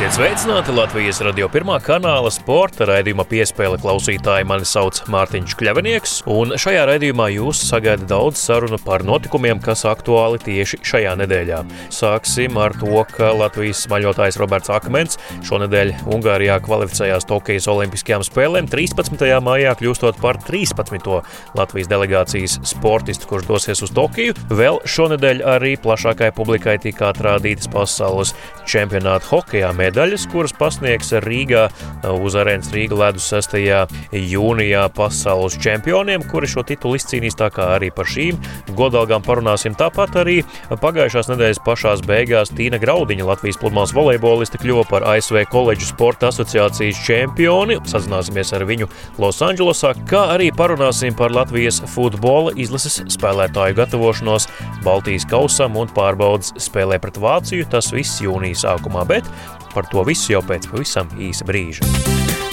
Esiet sveicināti Latvijas radio pirmā kanāla sporta raidījuma piespēle klausītāji. Mani sauc Mārtiņš Kļavinieks, un šajā raidījumā jūs sagaidat daudz sarunu par notikumiem, kas aktuāli tieši šajā nedēļā. Sāksim ar to, ka Latvijas smaļotājs Roberts Akmens šonadēļ Ungārijā kvalificējās Tokijas Olimpiskajām spēlēm 13. maijā, kļūstot par 13. Latvijas delegācijas sportistu, kurš dosies uz Tokiju. Vēl šonadēļ arī plašākai publikai tika atrādītas pasaules čempionāta hokeja medaļas, kuras pasniegs Rīgā uz arēnas Rīga ledus 6. jūnijā pasaules čempioniem, kuri šo titulu izcīnīs. Tā kā arī par šīm godalgām parunāsim. Tāpat arī pagājušās nedēļas pašās beigās Tīna Graudiņa, Latvijas pludmales volejboliste, kļuva par ASV koledžu sporta asociācijas čempioni. Sazināsimies ar viņu Losandželosā, kā arī parunāsim par Latvijas futbola izlases spēlētāju gatavošanos Baltijas kausam un pārbaudas spēlē pret Vāciju. Tas viss jūnija sākumā, bet Par to visu jau pēc pavisam īsa brīža.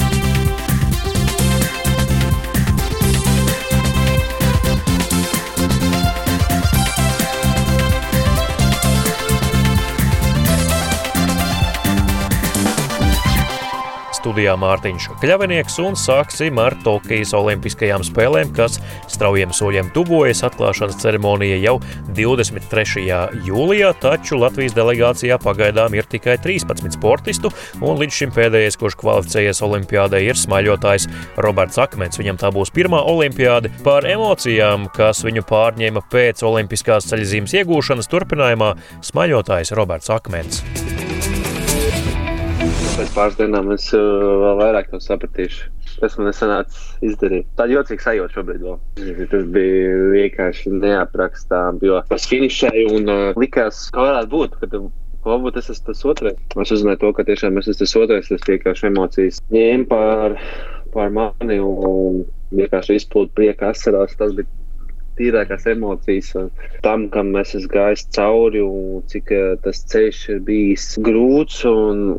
Studijā Mārtiņš Kļavinieks un sāksim ar Tokijas Olimpiskajām spēlēm, kas straujiem soļiem tuvojas. Atklāšanas ceremonija jau 23. jūlijā, taču Latvijas delegācijā pagaidām ir tikai 13 sportistu, un līdz šim pēdējais, kurš kvalificējies Olimpiādē, ir smaļotājs Roberts Akmens. Viņam tā būs pirmā olimpiāde par emocijām, kas viņu pārņēma pēc olimpiskās ceļzīmes iegūšanas turpinājumā smaļotājs Roberts Akmens pēc pāris dienām es uh, vēl vairāk to sapratīšu. Tas man nesanāca izdarīt. Tāda jocīga sajūta šobrīd vēl. Tas bija vienkārši neaprakstām, jo es finišēju un uh, likās, ka varētu būt. Ka Varbūt tas ir tas otrais. Es uzzināju to, ka tiešām es esmu tas otrais. Tas vienkārši emocijas ņēma pār, pār mani un vienkārši izplūda prieka asarās. Tas bija tīrākās emocijas tam, kam es esmu gājis cauri, un cik uh, tas ceļš ir bijis grūts,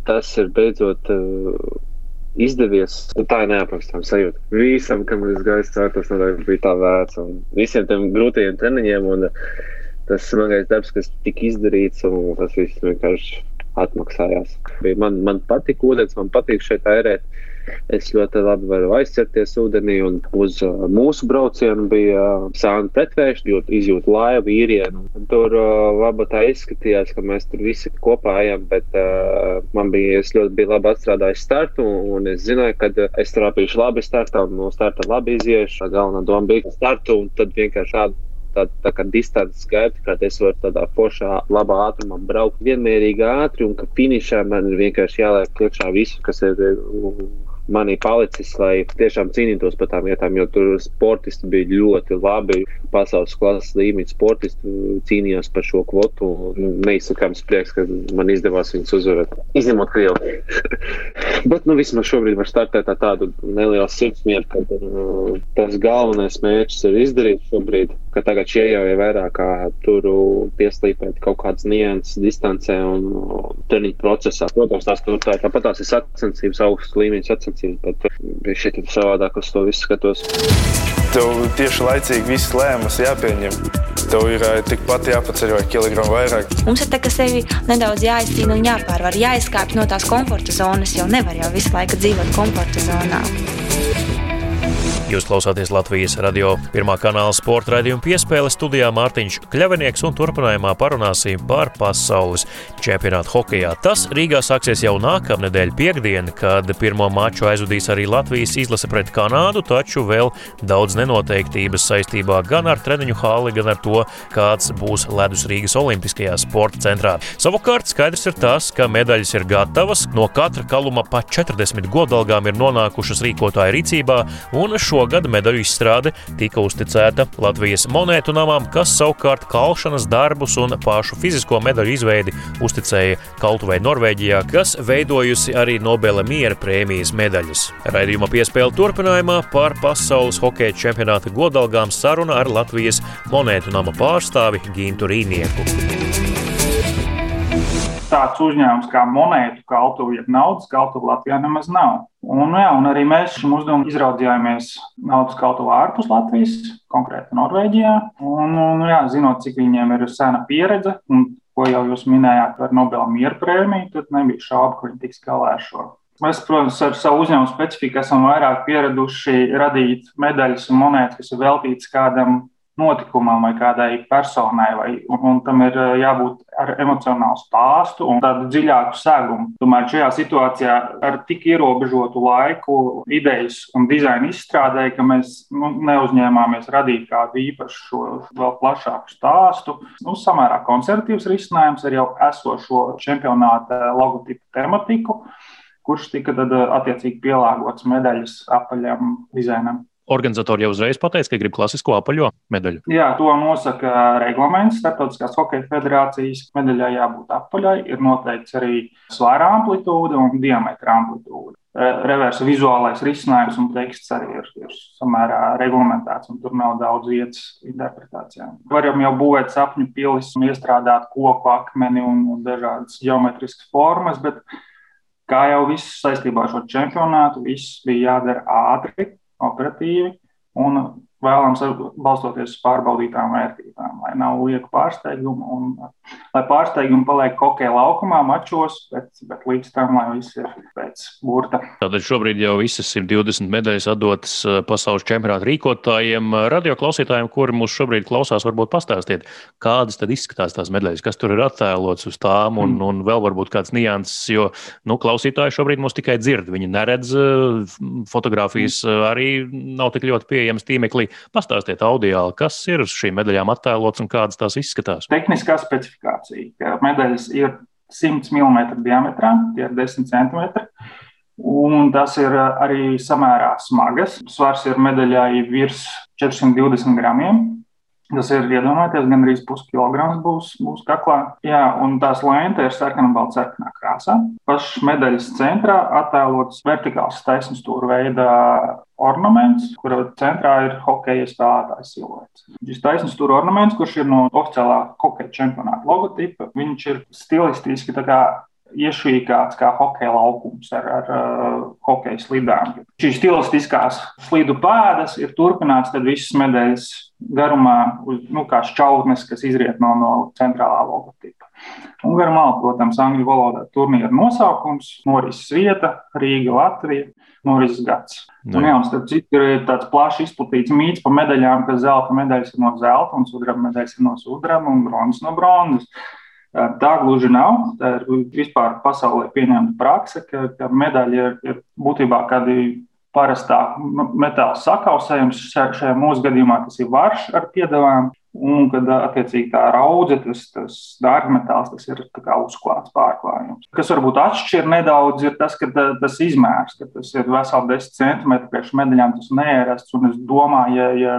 tas ir beidzot uh, izdevies. Tā ir neaprakstām sajūta. Visam, kam es gāju cauri, tas bija tā vērts, un visiem tiem grūtajiem treniņiem, un tas smagais darbs, kas tika izdarīts, un tas viss vienkārši atmaksājās. Man, man patīk ūdens, man patīk šeit ērēt. Es ļoti labi varu aizcerties ūdenī, un uz uh, mūsu braucienu bija uh, sāna pretvērš, izjūt laivu īrienu. Tur uh, labi tā izskatījās, ka mēs tur visi kopā ejam, bet uh, man bija, es ļoti biju labi atstrādājis startu, un es zināju, ka es trāpīšu labi startā, un no starta labi iziešu. Galvenā doma bija startu, un tad vienkārši tādu tāda tā kā distances gaita, kā es varu tādā foršā, labā ātrumā braukt vienmērīgi ātri, un ka finišā man ir vienkārši jāliek iekšā visu, kas ir manī palicis, lai tiešām cīnītos par tām vietām, jo tur sportisti bija ļoti labi. Pasaules klases līmeņa sportisti cīnījās par šo kvotu. Neizsakāms prieks, ka man izdevās viņus uzvarēt. Izņemot Krieviju. Bet nu, vismaz šobrīd var startēt ar tādu nelielu sirdsmieru, ka uh, tas galvenais mērķis ir izdarīts šobrīd, tagad šie jau ir vairāk kā tur pieslīpēt kaut kādas nianses distancē un treniņu procesā. Protams, tās tur tā, tāpat tās ir sacensības augsts līmeņa sacensības sacīt, bet uh, šeit savādāk uz to visu skatos. Tev tieši laicīgi viss lēmums jāpieņem. Tev ir uh, tikpat jāpaceļ vai kilogramu vairāk. Mums ir tā, ka sevi nedaudz jāizcīna un jāpārvar, jāizkāpj no tās komforta zonas, jo nevar jau visu laiku dzīvot komforta zonā. Jūs klausāties Latvijas radio pirmā kanāla sporta raidījuma piespēle studijā Mārtiņš Kļavinieks un turpinājumā parunāsim par pasaules čempionātu hokejā. Tas Rīgā sāksies jau nākamnedēļ piekdien, kad pirmo maču aizvadīs arī Latvijas izlase pret Kanādu, taču vēl daudz nenoteiktības saistībā gan ar treniņu hāli, gan ar to, kāds būs ledus Rīgas Olimpiskajā sporta centrā. Savukārt skaidrs ir tas, ka medaļas ir gatavas, no katra kaluma pa 40 godalgām ir nonākušas rīkotāja rīcībā, un šo šogad medaļu izstrāde tika uzticēta Latvijas monētu namām, kas savukārt kalšanas darbus un pašu fizisko medaļu izveidi uzticēja Kaltuvei Norvēģijā, kas veidojusi arī Nobela miera prēmijas medaļas. Raidījuma piespēle turpinājumā par pasaules hokeja čempionāta godalgām saruna ar Latvijas monētu nama pārstāvi Gintu Rīnieku tāds uzņēmums kā monētu kaltuve, ja naudas kaltuve Latvijā nemaz nav. Un, jā, un arī mēs šim uzdevumam izraudzījāmies naudas kaltuve ārpus Latvijas, konkrēti Norvēģijā. Un, un, jā, zinot, cik viņiem ir sena pieredze un ko jau jūs minējāt par Nobela mieru prēmiju, tad nebija šaubu, ka viņi tiks galā ar šo. Mēs, protams, ar savu uzņēmumu specifiku esam vairāk pieraduši radīt medaļas un monētas, kas ir veltītas kādam notikumam vai kādai personai, vai, un, un tam ir eh, jābūt ar emocionālu stāstu un tādu dziļāku segumu. Tomēr šajā situācijā ar tik ierobežotu laiku, idejas un dizaina izstrādē, ka mēs nu, neuzņēmāmies radīt kādu īpašu, vēl plašāku stāstu. Nu, samērā konservatīvs risinājums ar jau esošo čempionāta logotipu tematiku kurš tika tad eh, attiecīgi pielāgots medaļas apaļam dizainam. Organizatori jau uzreiz pateica, ka grib klasisko apaļo medaļu. Jā, to nosaka reglaments. Startautiskās hokeja federācijas medaļai jābūt apaļai. Ir noteikts arī svāra amplitūda un diametra amplitūda. Reversa vizuālais risinājums un teksts arī ir, ir samērā reglamentēts, un tur nav daudz vietas interpretācijām. Varam jau būvēt sapņu pilis un iestrādāt koku akmeni un, un dažādas geometriskas formas, bet kā jau viss saistībā ar šo čempionātu, viss bija jādara ātri operatīvi un vēlams balstoties uz pārbaudītām vērtībām, lai nav lieku pārsteigumu un lai pārsteigumi paliek hokeja laukumā, mačos, bet, bet līdz tam, lai viss ir pēc burta. Tātad šobrīd jau visas 120 medaļas atdotas eh, pasaules čempionāta rīkotājiem, radio klausītājiem, kuri mūs šobrīd klausās, varbūt pastāstiet, kādas tad izskatās tās medaļas, kas tur ir attēlots uz tām un, mm. un vēl varbūt kāds nianses, jo, nu, klausītāji šobrīd mūs tikai dzird, viņi neredz eh, fotografijas mm. arī nav tik ļoti pieejamas tīmeklī. Pastāstiet audio, kas ir uz šīm medaļām attēlots un kādas tās izskatās. Tehniskā specifikācija, medaļas ir 100 mm diametrā, tie ir 10 cm. Un tas ir arī samērā smagas. Svars ir medaļai virs 420 gramiem. Tas ir iedomājieties, gan arī puskilograms būs, būs kaklā. Jā, un tās lēnta ir sarkana balta sarkanā krāsā. Pašas medaļas centrā attēlots vertikāls taisnstūra veida ornaments, kura centrā ir hokeja spēlētājs siluets. Šis taisnstūra ornaments, kurš ir no oficiālā hokeja čempionāta logotipa, viņš ir stilistiski iešūīgāts kā hokeja laukums ar, ar uh, hokeja slidām. Šīs stilistiskās slidu pēdas ir turpināts visas medaļas garumā, uz, nu, kā šķautnes, kas izriet no, no centrālā logotipa. Un garumā, protams, angļu valodā turnīra nosaukums, norises vieta, Rīga, Latvija, norises gads. Nu, un, jā, un starp citu, ir tāds plaši izplatīts mīts par medaļām, ka zelta medaļas ir no zelta, un sudraba medaļas ir no sudraba, un bronzas no bronzas. Tā gluži nav. Tā ir vispār pasaulē pieņemta prakse, ka, ka medaļa ir, ir būtībā kādi parastā metāla sakausējums. Šajā mūsu gadījumā tas ir varš ar piedevām. Un, kad attiecīgi tā raudze, tas, tas dārgmetāls, tas ir uzklāts pārklājums. Kas varbūt atšķir nedaudz, ir tas, ka tas izmērs, ka tas ir veseli 10 centimetri priekš medaļām, tas neierasts. Un es domāju, ja, ja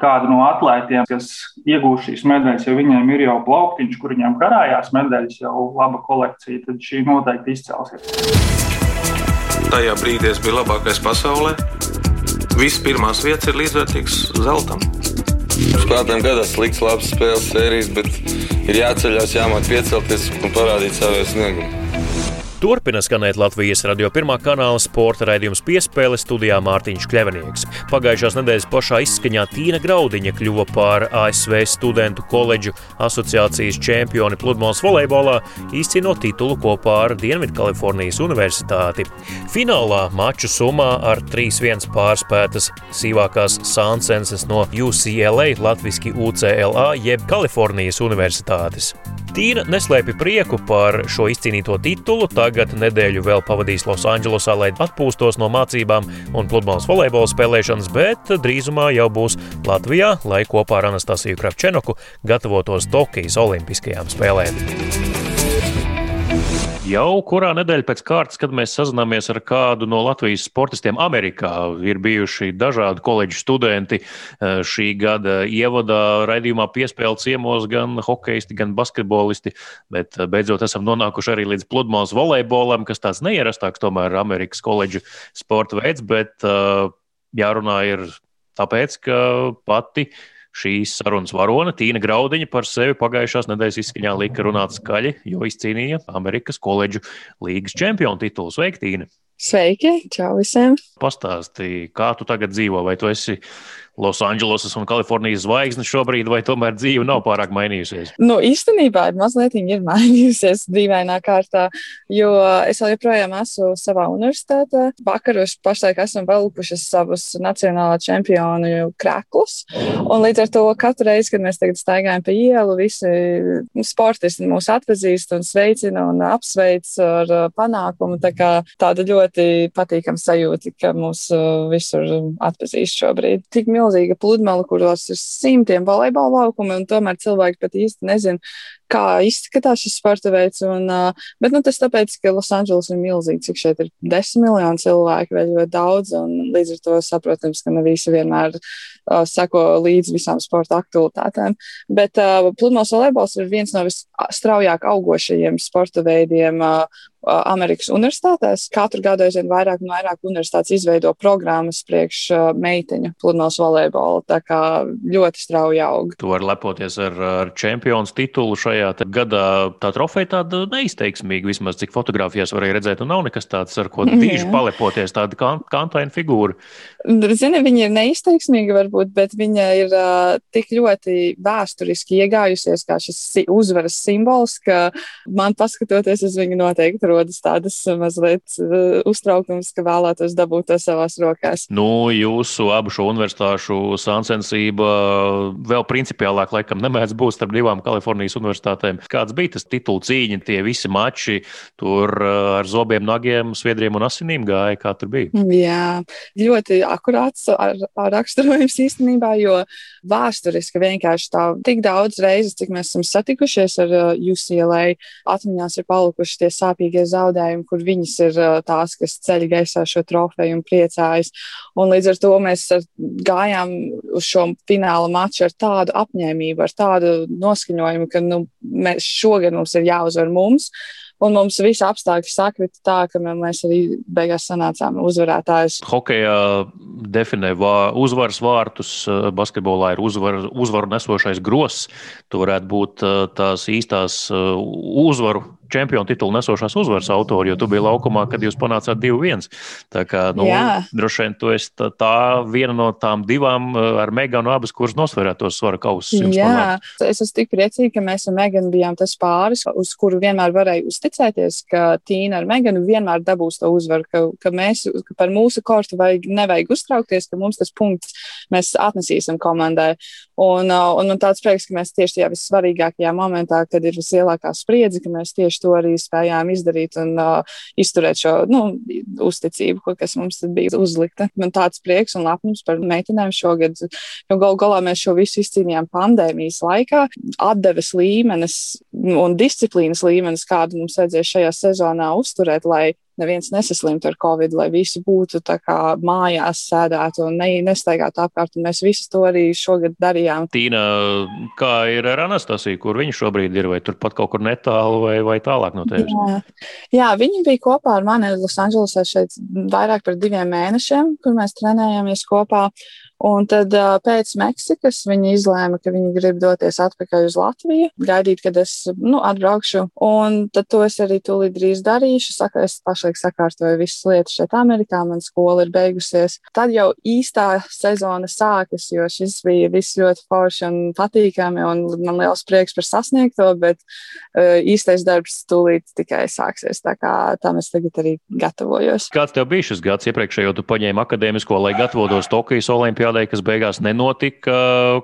kādu no atlētiem, kas iegūst šīs medaļas, ja viņiem ir jau plauktiņš, kur viņiem karājās medaļas, jau laba kolekcija, tad šī noteikti izcelsies. Tajā brīdī es biju labākais pasaulē. Viss pirmās vietas ir līdzvērtīgs zeltam. Spēlētājiem gadās slikts, labs spēles sērijas, bet ir jāceļās, jāmāk piecelties un parādīt savu sniegumu. Turpina skanēt Latvijas radio pirmā kanāla sporta raidījums piespēle studijā Mārtiņš Kļavinieks. Pagājušās nedēļas pašā izskaņā Tīna Graudiņa kļuva par ASV studentu koledžu asociācijas čempioni pludmales volejbolā, izcīnot titulu kopā ar Dienvidkalifornijas Universitāti. Finālā maču summā ar 3-1 pārspētas sīvākās Sansenses no UCLA, latviski UCLA jeb Kalifornijas Universitātes. Tīna neslēpja prieku par šo izcīnīto titulu, tagad nedēļu vēl pavadīs Losandželosā, lai atpūstos no mācībām un pludmales volejbola spēlēšanas, bet drīzumā jau būs Latvijā, lai kopā ar Anastasiju Kravčenoku gatavotos Tokijas Olimpiskajām spēlēm. Jau kurā nedēļa pēc kārtas, kad mēs sazināmies ar kādu no Latvijas sportistiem Amerikā, ir bijuši dažādi koledžu studenti. Eh, šī gada ievadā raidījumā piespēle ciemos gan hokeisti, gan basketbolisti, bet eh, beidzot esam nonākuši arī līdz pludmales volejbolam, kas tāds neierastāks tomēr Amerikas koledžu sporta veids, bet eh, jārunā ir tāpēc, ka pati Šīs sarunas varone Tīna Graudiņa par sevi pagājušās nedēļas izskaņā lika runāt skaļi, jo izcīnīja Amerikas koledžu līgas čempionu titulu. Sveiki, Tīna! Sveiki! Čau visiem! Pastāstīji, kā tu tagad dzīvo, vai tu esi Losandželosas un Kalifornijas zvaigzne šobrīd, vai tomēr dzīve nav pārāk mainījusies? Nu, īstenībā mazliet ir mainījusies dīvainā kārtā, jo es vēl joprojām esmu savā universitātē. Vakaros pašlaik esam velkuši savus nacionālā čempionu krēklus. Un līdz ar to katru reizi, kad mēs tagad staigājam pa ielu, visi sportisti mūs atpazīst un sveicina un apsveic ar panākumu. Tā kā tāda ļoti patīkama sajūta, ka mūs visur atpazīst šobrīd. Tik milzīga pludmale, kuros ir simtiem volejbola laukumi, un tomēr cilvēki pat īsti nezina, kā izskatās šis sporta veids. Un, uh, bet nu, tas tāpēc, ka Losandželos ir milzīgi, cik šeit ir desmit miljoni cilvēku, vai ļoti daudz. Līdz ar to saprotams, ka ne visi vienmēr uh, seko līdzi visām sporta aktualitātēm. Bet uh, pludmales volejbols ir viens no visstraujāk augošajiem sporta veidiem. Uh, Amerikas universitātēs. Katru gadu aizvien vairāk un vairāk universitātes izveido programmas priekš meiteņu pludmales volejbolu. Tā kā ļoti strauji aug. Tu vari lepoties ar, ar čempionu titulu šajā šajā gadā tā trofeja tāda neizteiksmīga, vismaz cik fotografijās varēja redzēt, nav nekas tāds, ar ko diži palepoties, tāda kantaina figūra. Zini, viņa ir neizteiksmīga varbūt, bet viņa ir uh, tik ļoti vēsturiski iegājusies kā šis uzvaras simbols, ka man paskatoties uz viņu noteikti rodas tādas mazliet uh, uztraukums, ka vēlētos dabūt to savās rokās. Nu, jūsu abu šo universitāšu sāncensība vēl principiālāk laikam nemēdz būt starp divām Kalifornijas universitātēm universitātēm. Kāds bija tas titulu cīņa, tie visi mači tur uh, ar zobiem, nagiem, sviedriem un asinīm gāja? Kā tur bija? Jā, ļoti akurāts ar, ar raksturojums īstenībā, jo vēsturiski vienkārši tā tik daudz reizes, cik mēs esam satikušies ar uh, UCLA, atmiņās ir palikuši tie sāpīgie zaudējumi, kur viņas ir uh, tās, kas ceļ gaisā šo trofeju un priecājas. Un līdz ar to mēs gājām uz šo fināla maču ar tādu apņēmību, ar tādu noskaņojumu, ka nu, mēs šogad mums ir jāuzvar mums. Un mums visi apstākļi sakrita tā, ka mēs arī beigās sanācām uzvarētājus. Hokejā definē vā, uzvaras vārtus, basketbolā ir uzvar, uzvaru nesošais gross. Tu varētu būt tās īstās uzvaru čempionu titulu nesošās uzvaras autori, jo tu biji laukumā, kad jūs panācāt 2-1. Tā kā nu, Jā. droši vien tu esi tā, tā viena no tām divām eh, ar Meganu abas, kuras nosvērētu tos svara kausus. Jā, panākt. es esmu tik priecīga, ka mēs ar Meganu bijām tas pāris, uz kuru vienmēr varēja uzticēties, ka Tīna ar Meganu vienmēr dabūs to uzvaru, ka, ka mēs ka par mūsu kortu vajag, nevajag uztraukties, ka mums tas punkts mēs atnesīsim komandai. Un, un man tāds prieks, ka mēs tieši tajā vissvarīgākajā momentā, kad ir vislielākā spriedze, ka mēs tieši to arī spējām izdarīt un uh, izturēt šo nu, uzticību, kas mums bija uzlikta. Man tāds prieks un lepnums par meitenēm šogad, jo gal galā mēs šo visu izcīnījām pandēmijas laikā. Atdeves līmenis un disciplīnas līmenis, kādu mums vajadzēja šajā sezonā uzturēt, lai neviens nesaslimtu ar covid, lai visi būtu mājās, sēdētu un ne, nestaigātu apkārt. Mēs visu to arī šogad darījām. Tīna, kā ir ar Anastasiju, kur viņa šobrīd ir, vai turpat kaut kur netālu vai, vai tālāk no tevis? Jā. Jā, viņa bija kopā ar mani Losandželosā šeit vairāk par diviem mēnešiem, kur mēs trenējāmies kopā. Un tad pēc Meksikas viņi izlēma, ka viņi grib doties atpakaļ uz Latviju, gaidīt, kad es nu, atbraukšu. Un tad to es arī tūlīt drīz darīšu. Saka, es pašlaik sakārtoju visas lietas šeit Amerikā, man skola ir beigusies. Tad jau īstā sezona sākas, jo šis bija viss ļoti forši un patīkami, un man liels prieks par sasniegto, bet uh, īstais darbs tūlīt tikai sāksies. Tā kā tam es tagad arī gatavojos. Kāds tev bija šis gads iepriekšējo, tu paņēmi akadēmisko, lai gatavotos Tokijas Olimpijā? Olimpiādai, kas beigās nenotika.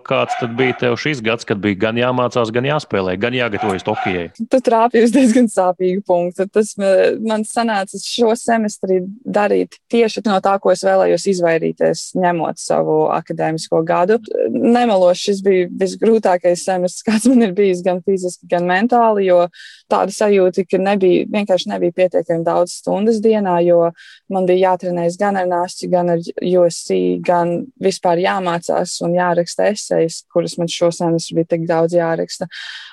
Kāds tad bija tev šis gads, kad bija gan jāmācās, gan jāspēlē, gan jāgatavojas Tokijai? Tu trāpīji uz diezgan sāpīgu punktu. Tas man sanāca šo semestri darīt tieši no tā, ko es vēlējos izvairīties, ņemot savu akadēmisko gadu. Nemeloši šis bija visgrūtākais semestris, kāds man ir bijis gan fiziski, gan mentāli, jo tāda sajūta, ka nebija, vienkārši nebija pietiekami daudz stundas dienā, jo man bija jātrenējas gan ar nāšķi, gan ar USC, gan vispār jāmācās un jāraksta esejas, kuras man šo semestru bija tik daudz jāraksta.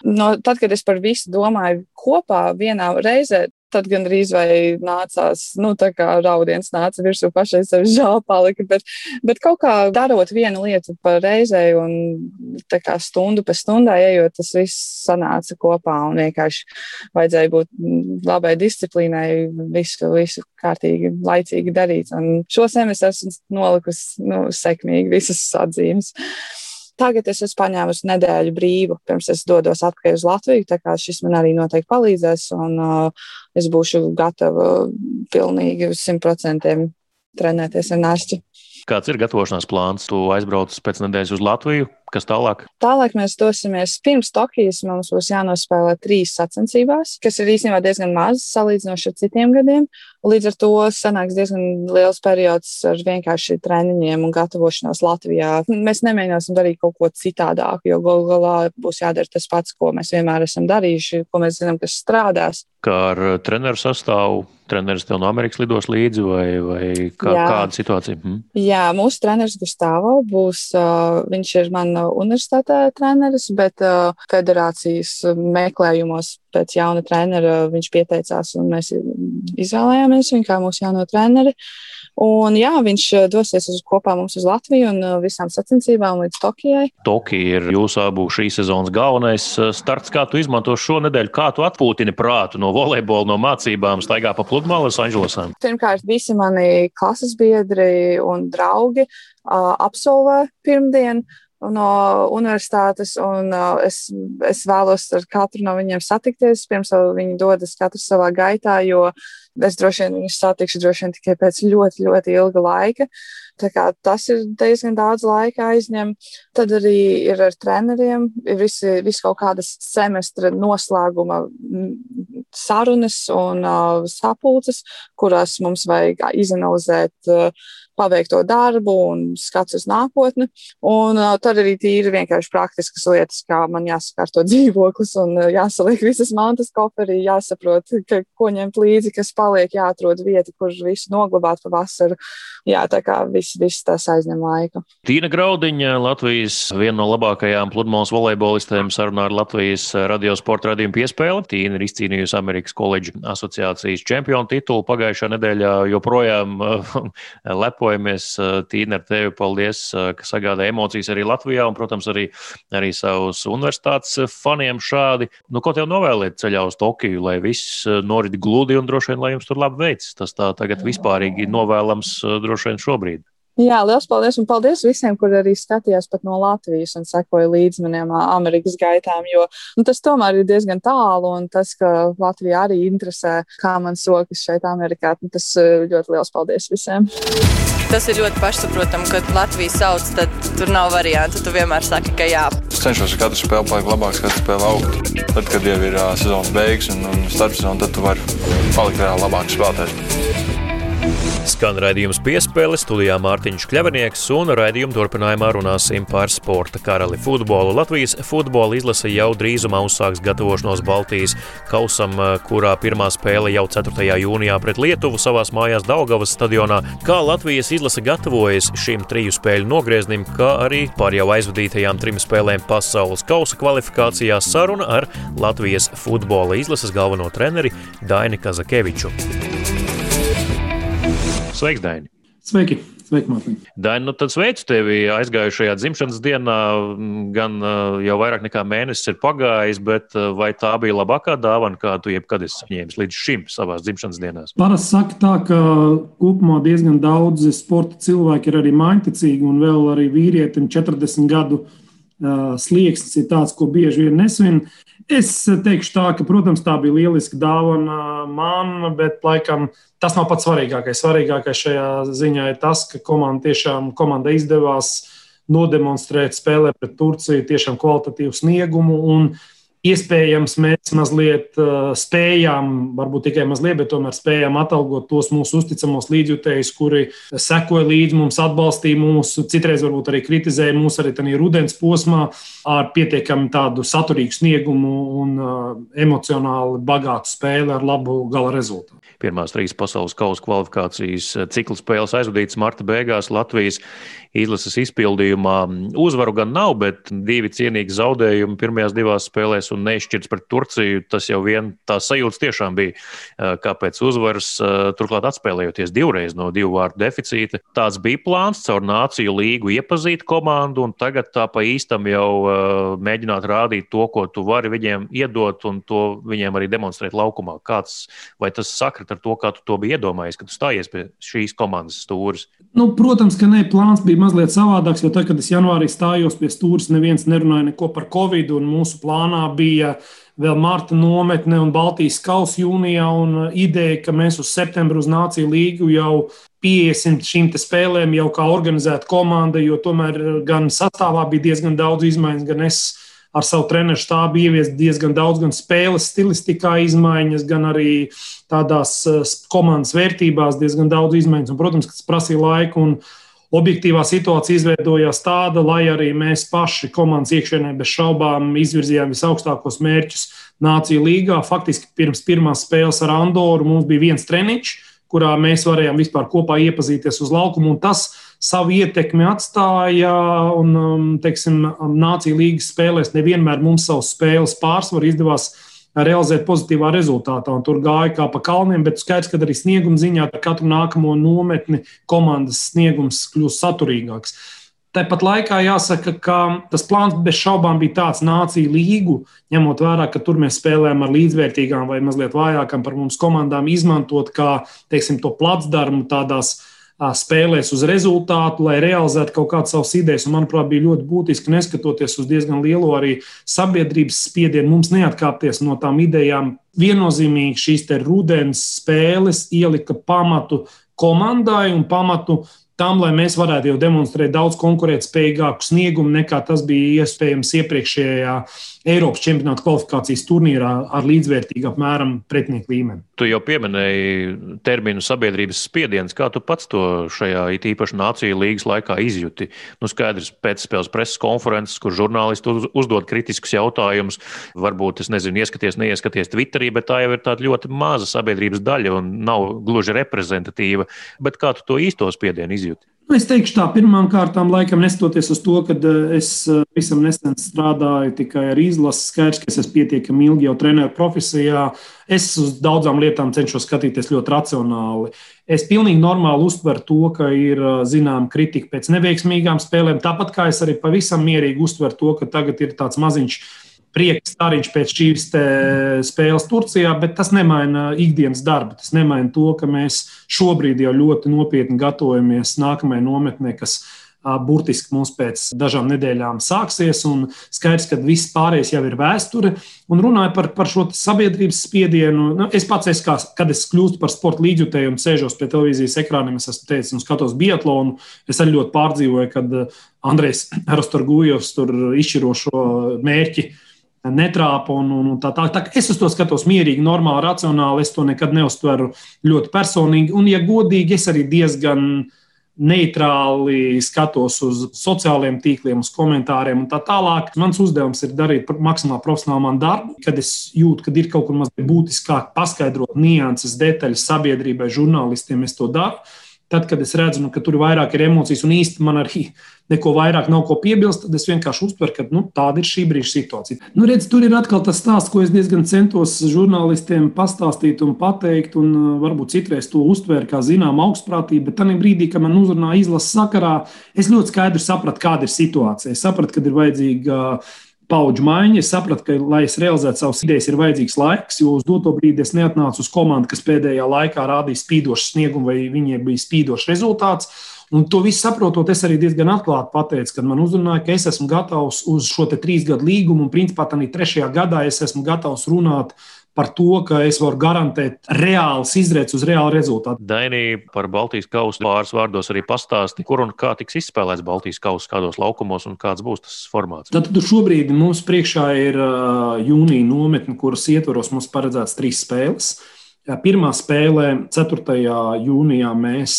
No, tad, kad es par visu domāju kopā vienā reizē, tad gandrīz vai nācās, nu, tā kā raudiens nāca virsū pašai sev žēl palika, bet, bet kaut kā darot vienu lietu pa reizei un tā kā stundu pēc stundai ejot, tas viss sanāca kopā un vienkārši vajadzēja būt labai disciplīnai, visu, visu kārtīgi, laicīgi darīt. Un šo semestru esmu nolikusi, nu, sekmīgi visas atzīmes. Tagad es esmu paņēmusi nedēļu brīvu, pirms es dodos atpakaļ uz Latviju. Tā kā šis man arī noteikti palīdzēs, un uh, es būšu gatava pilnīgi uz simt procentiem trenēties ar nāšķi. Kāds ir gatavošanās plāns? Tu aizbrauc pēc nedēļas uz Latviju. Kas tālāk? Tālāk mēs dosimies pirms Tokijas. Mums būs jānospēlē trīs sacensībās, kas ir īstenībā diezgan maz salīdzinoši ar citiem gadiem. Līdz ar to sanāks diezgan liels periods ar vienkārši treniņiem un gatavošanos Latvijā. Mēs nemēģināsim darīt kaut ko citādāku, jo galu galā būs jādara tas pats, ko mēs vienmēr esam darījuši, ko mēs zinām, kas strādās. Kā ar treneru sastāvu? Treneris tev no Amerikas lidos līdzi, vai, vai kā, Jā. kāda situācija? Hmm? Jā, mūsu treneris Gustavo būs, uh, viņš ir man universitātē treneris, bet uh, federācijas meklējumos pēc jauna trenera viņš pieteicās un mēs izvēlējāmies viņu kā mūsu jauno treneri. Un, jā, viņš dosies uz, kopā mums uz Latviju un visām sacensībām līdz Tokijai. Tokija ir jūsu abu šīs sezonas galvenais starts. Kā tu izmanto šo nedēļu, kā tu atpūtini prātu no volejbola, no mācībām, staigā pa pludmali Losandželosā? Pirmkārt, visi mani klases biedri un draugi uh, absolvē pirmdienu no universitātes, un uh, es, es vēlos ar katru no viņiem satikties, pirms viņi dodas katrs savā gaitā, jo es droši vien viņus satikšu droši vien tikai pēc ļoti, ļoti ilga laika. Tas ir diezgan daudz laika aizņem. Tad arī ir ar treneriem, ir visi, visi kaut kādas semestra noslēguma sarunas un uh, sapulces, kurās mums vajag izanalizēt uh, paveikto darbu un skats uz nākotni. Un tad arī tīri vienkārši praktiskas lietas, kā man jāsakārto dzīvoklis un jāsaliek visas mantas koferī, jāsaprot, ka, ko ņemt līdzi, kas paliek, jāatrod vieta, kur visu noglabāt pa vasaru. Jā, tā kā viss, viss tas aizņem laiku. Tīna Graudiņa, Latvijas viena no labākajām pludmales volejbolistēm, sarunā ar Latvijas radiosporta radījumu piespēli. Tīna ir izcīnījusi Amerikas koledžu asociācijas čempionu titulu pagājušā nedēļā, joprojām lepo lepojamies, Tīna, ar tevi. Paldies, ka sagādāja emocijas arī Latvijā un, protams, arī, arī savus universitātes faniem šādi. Nu, ko tev novēlēt ceļā uz Tokiju, lai viss norit gludi un droši vien, lai jums tur labi veicas? Tas tā tagad vispārīgi novēlams droši vien šobrīd. Jā, liels paldies. Un paldies visiem, kur arī skatījās pat no Latvijas un sekoja līdzi maniem Amerikas gaitām. Jo nu, tas tomēr ir diezgan tālu. Un tas, ka Latvija arī interesē, kā man sokas šeit, Amerikā, nu, tas ļoti liels paldies visiem. Tas ir ļoti pašsaprotami, ka Latvijas sauc, tad tur nav variantu. Tu vienmēr saki, ka jā. Es cenšos ar katru spēli palikt labāks, katru spēli augt. Tad, kad jau ir uh, sezonas beigas un, un starpsezona, tad tu vari palikt vēl labāks spēlētājs. Skan raidījums piespēle studijā Mārtiņš Kļavinieks, un raidījuma turpinājumā runāsim par sporta karali futbolu. Latvijas futbola izlase jau drīzumā uzsāks gatavošanos Baltijas kausam, kurā pirmā spēle jau 4. jūnijā pret Lietuvu savās mājās Daugavas stadionā. Kā Latvijas izlase gatavojas šim triju spēļu nogrieznim, kā arī par jau aizvadītajām trim spēlēm pasaules kausa kvalifikācijā saruna ar Latvijas futbola izlases galveno treneri Daini Kazakeviču. Sveiks, Daini! Sveiki! Sveiki, Mārtiņ! Daini, nu tad sveicu tevi aizgājušajā dzimšanas dienā. Gan jau vairāk nekā mēnesis ir pagājis, bet vai tā bija labākā dāvana, kādu tu jebkad esi saņēmis līdz šim savās dzimšanas dienās? Parasti saka tā, ka kopumā diezgan daudzi sporta cilvēki ir arī mājticīgi, un vēl arī vīrietim 40 gadu slieksnis ir tāds, ko bieži vien nesvin. Es teikšu tā, ka, protams, tā bija lieliska dāvana man, bet laikam tas nav pats svarīgākais. Svarīgākais šajā ziņā ir tas, ka komanda tiešām komanda izdevās nodemonstrēt spēlē pret Turciju tiešām kvalitatīvu sniegumu. Un, Iespējams, mēs mazliet uh, spējām, varbūt tikai mazliet, bet tomēr spējām atalgot tos mūsu uzticamos līdzjutējus, kuri sekoja līdzi mums, atbalstīja mūs, citreiz varbūt arī kritizēja mūs arī tajā rudens posmā ar pietiekami tādu saturīgu sniegumu un uh, emocionāli bagātu spēli ar labu gala rezultātu. Pirmās trīs pasaules kausa kvalifikācijas cikla spēles aizvadītas marta beigās Latvijas izlases izpildījumā. Uzvaru gan nav, bet divi cienīgi zaudējumi pirmajās divās spēlēs un neizšķirts pret Turciju, tas jau vien tā sajūta tiešām bija, kāpēc uzvaras, turklāt atspēlējoties divreiz no divu vārdu deficīta. Tāds bija plāns caur Nāciju līgu iepazīt komandu, un tagad tā pa īstam jau mēģināt rādīt to, ko tu vari viņiem iedot, un to viņiem arī demonstrēt laukumā. Kāds, vai tas sakrit ar to, kā tu to biji iedomājies, kad tu stājies pie šīs komandas stūres? Nu, protams, ka nē, plāns bija mazliet savādāks, jo tad, kad es janvārī stājos pie stūres, neviens nerunāja neko par Covid, un mūsu plānā bija vēl Marta nometne un Baltijas kausa jūnijā, un ideja, ka mēs uz septembru uz Nāciju līgu jau pieiesim šīm spēlēm, jau kā organizēta komanda, jo tomēr gan sastāvā bija diezgan daudz izmaiņas, gan es ar savu treneru štābu ieviest diezgan daudz gan spēles stilistikā izmaiņas, gan arī tādās eh, komandas vērtībās diezgan daudz izmaiņas. Un, protams, tas prasīja laiku. Un, Objektīvā situācija izveidojās tāda, lai arī mēs paši komandas iekšienē bez šaubām izvirzījām visaugstākos mērķus Nāciju līgā. Faktiski pirms pirmās spēles ar Andoru mums bija viens treniņš, kurā mēs varējām vispār kopā iepazīties uz laukumu. Tas savu ietekmi atstāja. Un, um, teiksim, um, Nācija līgas spēlēs nevienmēr mums savus spēles pārsvaru izdevās realizēt pozitīvā rezultātā. Un tur gāja kā pa kalniem, bet skaidrs, ka arī snieguma ziņā ar katru nākamo nometni komandas sniegums kļūst saturīgāks. Tāpat laikā jāsaka, ka tas plāns bez šaubām bija tāds nāciju līgu, ņemot vērā, ka tur mēs spēlējam ar līdzvērtīgām vai mazliet vājākām par mums komandām, izmantot kā teiksim, to placdarmu tādās spēlēs uz rezultātu, lai realizētu kaut kādas savas idejas. Un, manuprāt, bija ļoti būtiski, neskatoties uz diezgan lielo arī sabiedrības spiedienu, mums neatkāpties no tām idejām. Viennozīmīgi šīs rudens spēles ielika pamatu komandai un pamatu tam, lai mēs varētu jau demonstrēt daudz konkurētspējīgāku sniegumu nekā tas bija iespējams iepriekšējā Eiropas čempionāta kvalifikācijas turnīrā ar līdzvērtīgu apmēram pretinieku līmeni. Tu jau pieminēji terminu sabiedrības spiediens. Kā tu pats to šajā īpaši nāciju līgas laikā izjūti? Nu, skaidrs, pēcspēles preses konferences, kur žurnālisti uz, uzdod kritiskus jautājumus. Varbūt, es nezinu, ieskaties, neieskaties Twitterī, bet tā jau ir tāda ļoti maza sabiedrības daļa un nav gluži reprezentatīva. Bet kā tu to īsto spiedienu izjūti? Nu, es teikšu, tā pirmām kārtām, laikam, neskatoties uz to, ka eh, es eh, visam nesen strādāju tikai ar izlasi, skaidrs, ka es esmu pietiekami ilgi jau treneru profesijā. Es uz daudzām lietām cenšos skatīties ļoti racionāli. Es pilnīgi normāli uztveru to, ka ir eh, zināma kritika pēc neveiksmīgām spēlēm. Tāpat kā es arī pavisam mierīgi uztveru to, ka tagad ir tāds maziņš prieks stariņš pēc šīs spēles Turcijā, bet tas nemaina ikdienas darbu. Tas nemaina to, ka mēs šobrīd jau ļoti nopietni gatavojamies nākamajai nometnē, kas burtiski mums pēc dažām nedēļām sāksies. Skaidrs, ka viss pārējais jau ir vēsture. Un runāju par, par šo sabiedrības spiedienu. Nu, es pats, es kā, kad es kļūstu par sporta līdzjutēju un sēžos pie televīzijas ekrāniem, es esmu teicis, un skatos biatlonu. Es arī ļoti pārdzīvoju, kad Andrejs Rostorgujovs tur izšķirošo mērķi netrāpa. Un, un, un tā, tā, tā, es uz to skatos mierīgi, normāli, racionāli. Es to nekad neuztveru ļoti personīgi. Un, ja godīgi, es arī diezgan neitrāli skatos uz sociālajiem tīkliem, uz komentāriem un tā tālāk. Mans uzdevums ir darīt maksimāli profesionālu man darbu, kad es jūtu, ka ir kaut kur mazliet būtiskāk paskaidrot nianses, detaļas sabiedrībai, žurnālistiem. Es to daru. Tad, kad es redzu, nu, ka tur vairāk ir emocijas un īsti man arī neko vairāk nav ko piebilst, tad es vienkārši uztveru, ka nu, tāda ir šī brīža situācija. Nu, redz, tur ir atkal tas stāsts, ko es diezgan centos žurnālistiem pastāstīt un pateikt, un uh, varbūt citreiz to uztvēru kā zinām augstprātību, bet tajā brīdī, kad man uzrunāja izlases sakarā, es ļoti skaidri sapratu, kāda ir situācija. Es sapratu, ka ir vajadzīga uh, paudžu maiņa. Es sapratu, ka, lai es realizētu savas idejas, ir vajadzīgs laiks, jo uz doto brīdi es neatnācu uz komandu, kas pēdējā laikā rādīja spīdošu sniegumu vai viņiem bija spīdošs rezultāts. Un to visu saprotot, es arī diezgan atklāti pateicu, kad man uzrunāja, ka es esmu gatavs uz šo trīs gadu līgumu, un principā arī trešajā gadā es esmu gatavs runāt par par to, ka es varu garantēt reāls izredzes uz reālu rezultātu. Dainī par Baltijas kausu pāris vārdos arī pastāsti, kur un kā tiks izspēlēts Baltijas kausa, kādos laukumos un kāds būs tas formāts. Tad šobrīd mums priekšā ir jūnija nometne, kuras ietvaros mums paredzēts trīs spēles. Pirmā spēlē, 4. jūnijā, mēs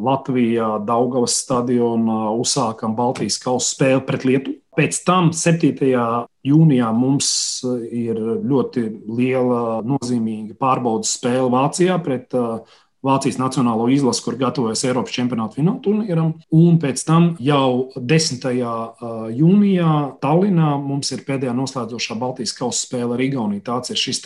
Latvijā, Daugavas stadionā uzsākam Baltijas kausa spēli pret Lietuvu. Pēc tam 7. jūnijā mums ir ļoti liela, nozīmīga pārbaudas spēle Vācijā pret uh, Vācijas nacionālo izlasi, kur gatavojas Eiropas čempionāta fināla turnīram. Un pēc tam jau 10. jūnijā Tallinā mums ir pēdējā noslēdzošā Baltijas kausa spēle ar Igauniju. Tāds ir šis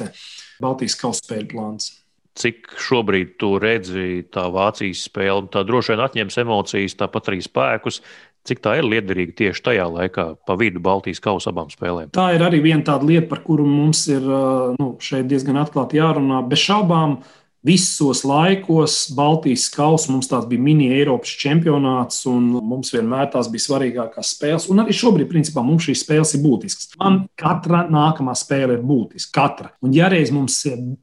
Baltijas kausa spēļu plāns. Cik šobrīd tu redzi tā Vācijas spēle? Tā droši vien atņems emocijas, tāpat arī spēkus. Cik tā ir liederīga tieši tajā laikā, pa vidu Baltijas kausa abām spēlēm? Tā ir arī viena tāda lieta, par kuru mums ir nu, šeit diezgan atklāti jārunā. Bez šaubām, uh, Visos laikos Baltijas kausa mums tāds bija mini-Eiropas čempionāts, un mums vienmēr tās bija svarīgākās spēles. Un arī šobrīd, principā, mums šīs spēles ir būtiskas. Man katra nākamā spēle ir būtiska. Katra. Un, ja reiz mums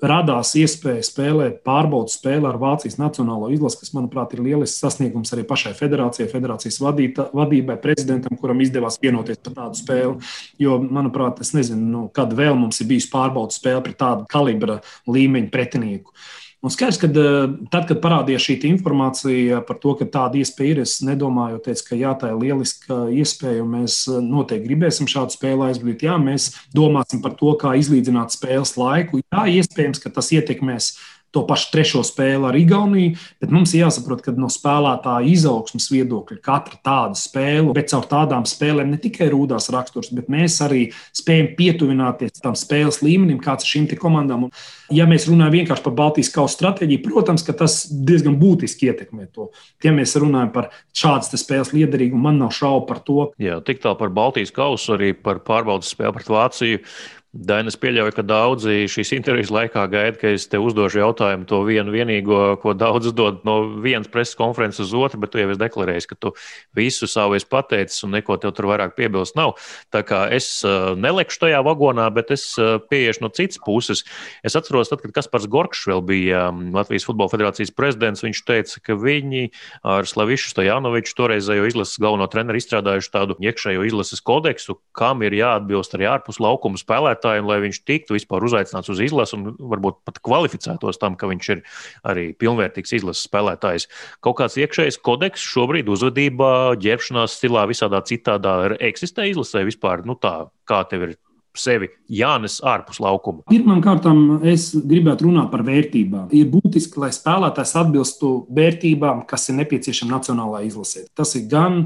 radās iespēja spēlēt pārbaudas spēli ar Vācijas Nacionālo izlasi, kas, manuprāt, ir lielisks sasniegums arī pašai federācijai, federācijas vadīta, vadībai, prezidentam, kuram izdevās vienoties par tādu spēli. Jo, manuprāt, es nezinu, nu, kad vēl mums ir bijusi pārbaudas spēle pret tādu kalibra līmeņa pretinieku. Un skaidrs, ka eh, tad, kad parādījās šī informācija par to, ka tāda iespēja ir, es nedomāju, teicu, ka jā, tā ir lieliska iespēja, un mēs eh, noteikti gribēsim šādu spēli aizvadīt. Jā, mēs domāsim par to, kā izlīdzināt spēles laiku. Jā, iespējams, ka tas ietekmēs to pašu trešo spēli ar Igauniju, bet mums jāsaprot, ka no spēlētāja izaugsmas viedokļa katra tāda spēle, bet caur tādām spēlēm ne tikai rūdās raksturs, bet mēs arī spējam pietuvināties tam spēles līmenim, kāds ir šīm komandām. Un, ja mēs runājam vienkārši par Baltijas kausa stratēģiju, protams, ka tas diezgan būtiski ietekmē to. Ja mēs runājam par šādas spēles liederīgumu, man nav šaubu par to. Jā, tik tālu par Baltijas kausu, arī par pārbaudas spēli pret Vāciju. Dainis pieļauj, ka daudzi šīs intervijas laikā gaida, ka es te uzdošu jautājumu, to vienu vienīgo, ko daudz uzdod no vienas preses konferences uz otru, bet tu jau esi deklarējis, ka tu visu savu esi pateicis un neko tev tur vairāk piebilst nav. Tā kā es uh, nelekšu tajā vagonā, bet es uh, pieiešu no citas puses. Es atceros, tad, kad Kaspars Gorkšs vēl bija um, Latvijas Futbola Federācijas prezidents, viņš teica, ka viņi ar Slavišu Stojanoviču toreizējo izlases galveno treneru izstrādājuši tādu iekšējo izlases kodeksu, kam ir jāatbilst arī ārpus laukuma spēlēt spēlētājiem, lai viņš tiktu vispār uzaicināts uz izlasi un varbūt pat kvalificētos tam, ka viņš ir arī pilnvērtīgs izlases spēlētājs. Kaut kāds iekšējs kodeks šobrīd uzvedībā, ģērbšanās stilā, visādā citādā eksistē izlasē vispār. Nu tā, kā tev ir sevi jānes ārpus laukuma? Pirmkārt, es gribētu runāt par vērtībām. Ir būtiski, lai spēlētājs atbilstu vērtībām, kas ir nepieciešama nacionālajā izlasē. Tas ir gan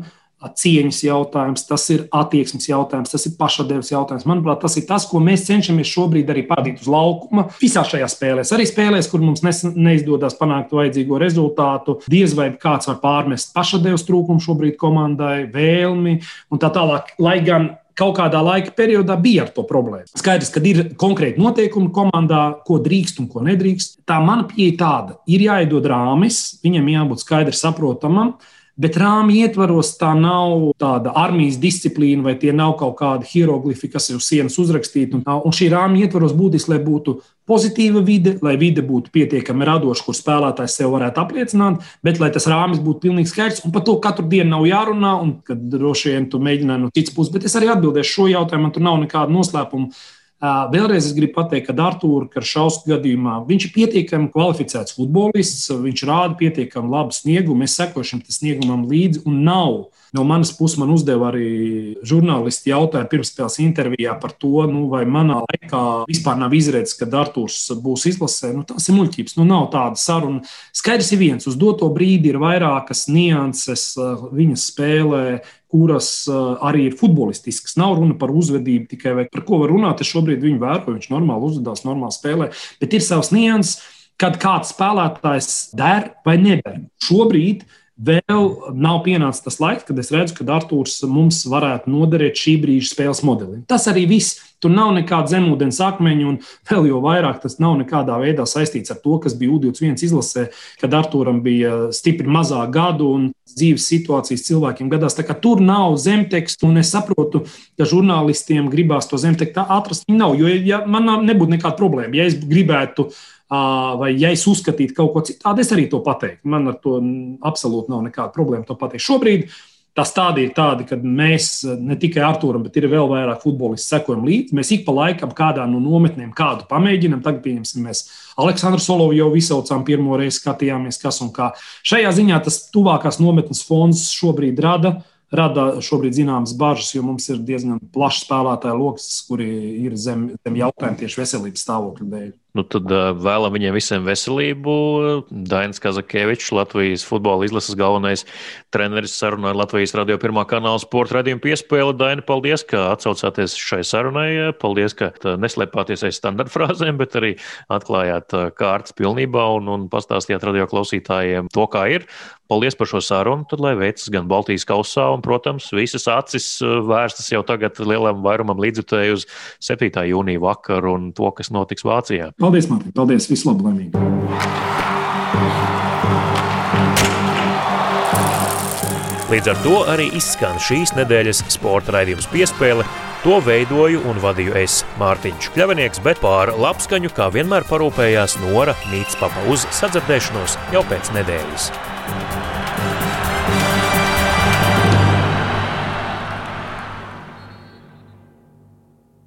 cieņas jautājums, tas ir attieksmes jautājums, tas ir pašadevas jautājums. Manuprāt, tas ir tas, ko mēs cenšamies šobrīd arī parādīt uz laukuma. Visās šajās spēlēs, arī spēlēs, kur mums neizdodas panākt vajadzīgo rezultātu, diez vai kāds var pārmest pašadevas trūkumu šobrīd komandai, vēlmi un tā tālāk. Lai gan kaut kādā laika periodā bija ar to problēmu. Skaidrs, ka ir konkrēti noteikumi komandā, ko drīkst un ko nedrīkst. Tā mana pieeja tāda, ir jāiedod rāmis, viņam jābūt skaidri saprotamam. Bet rāmja ietvaros tā nav tāda armijas disciplīna, vai tie nav kaut kādi hieroglifi, kas ir uz sienas uzrakstīti. Un, un šī rāmja ietvaros būtiski, lai būtu pozitīva vide, lai vide būtu pietiekami radoša, kur spēlētājs sev varētu apliecināt, bet lai tas rāmis būtu pilnīgi skaidrs. Un par to katru dienu nav jārunā, un kad droši vien tu mēģināji no citas puses, bet es arī atbildēšu šo jautājumu, man tur nav nekāda noslēpuma. Vēlreiz es gribu pateikt, ka Arthūra Karšauskas gadījumā viņš ir pietiekami kvalificēts futbolists, viņš rāda pietiekami labu sniegumu, mēs sekošam tam sniegumam līdzi un nav. No manas puses man uzdeva arī žurnālisti jautājumu pirmspēles intervijā par to, nu, vai manā laikā vispār nav izredzes, ka Arthurs būs izlasē. Nu, tas ir muļķības, nu nav tāda saruna. Skaidrs ir viens, uz doto brīdi ir vairākas nianses viņas spēlē, kuras arī ir futbolistiskas. Nav runa par uzvedību tikai, vai par ko var runāt. Es šobrīd viņu vēroju, viņš normāli uzvedās, normāli spēlē, bet ir savs nianses, kad kāds spēlētājs der vai neder. Šobrīd Vēl nav pienācis tas laiks, kad es redzu, ka Arthurs mums varētu noderēt šī brīža spēles modelim. Tas arī viss. Tur nav nekāda zemūdens akmeņa, un vēl jau vairāk tas nav nekādā veidā saistīts ar to, kas bija U21 izlasē, kad Arturam bija stipri mazāk gadu un dzīves situācijas cilvēkiem gadās. Tur nav zemteksta, un es saprotu, ka žurnālistiem gribās to zemtekstu atrast. Nav, jo ja man nebūtu nekāda problēma. Ja es gribētu uh, vai ja es uzskatītu kaut ko citādi, es arī to pateiktu. Man ar to absolūti nav nekāda problēma to pateikt. Šobrīd tas tādi ir tādi, ka mēs ne tikai Arturam, bet ir vēl vairāk futbolisti sekojam līdzi. Mēs ik pa laikam kādā no nometnēm kādu pamēģinām. Tagad, pieņemsim, mēs Aleksandru Solovu jau izsaucām pirmo reizi, skatījāmies, kas un kā. Šajā ziņā tas tuvākās nometnes fonds šobrīd rada rada šobrīd zināmas bažas, jo mums ir diezgan plašs spēlētāju lokus, kuri ir zem, zem jautājuma tieši veselības stāvokļa dēļ. Nu, tad vēlam viņiem visiem veselību. Dainis Kazakevičs, Latvijas futbola izlases galvenais treneris, sarunāja Latvijas radio pirmā kanāla sporta radījumu piespēli. Daini, paldies, ka atsaucāties šai sarunai. Paldies, ka neslēpāties aiz standartfrāzēm, bet arī atklājāt kārtas pilnībā un, un pastāstījāt radio klausītājiem to, kā ir. Paldies par šo sarunu. Tad, lai veicas gan Baltijas kausā, un, protams, visas acis vērstas jau tagad lielam vairumam līdzjutēju uz 7. jūnija vakaru un to, kas notiks Vācijā. Paldies, Mārtiņ! Paldies! Vislabāk! Līdz ar to arī izskan šīs nedēļas sporta raidījums piespēle. To veidoju un vadīju es, Mārtiņš Kļavinieks, bet pār labskaņu, kā vienmēr parūpējās Nora Mītspapa uz sadzirdēšanos jau pēc nedēļas.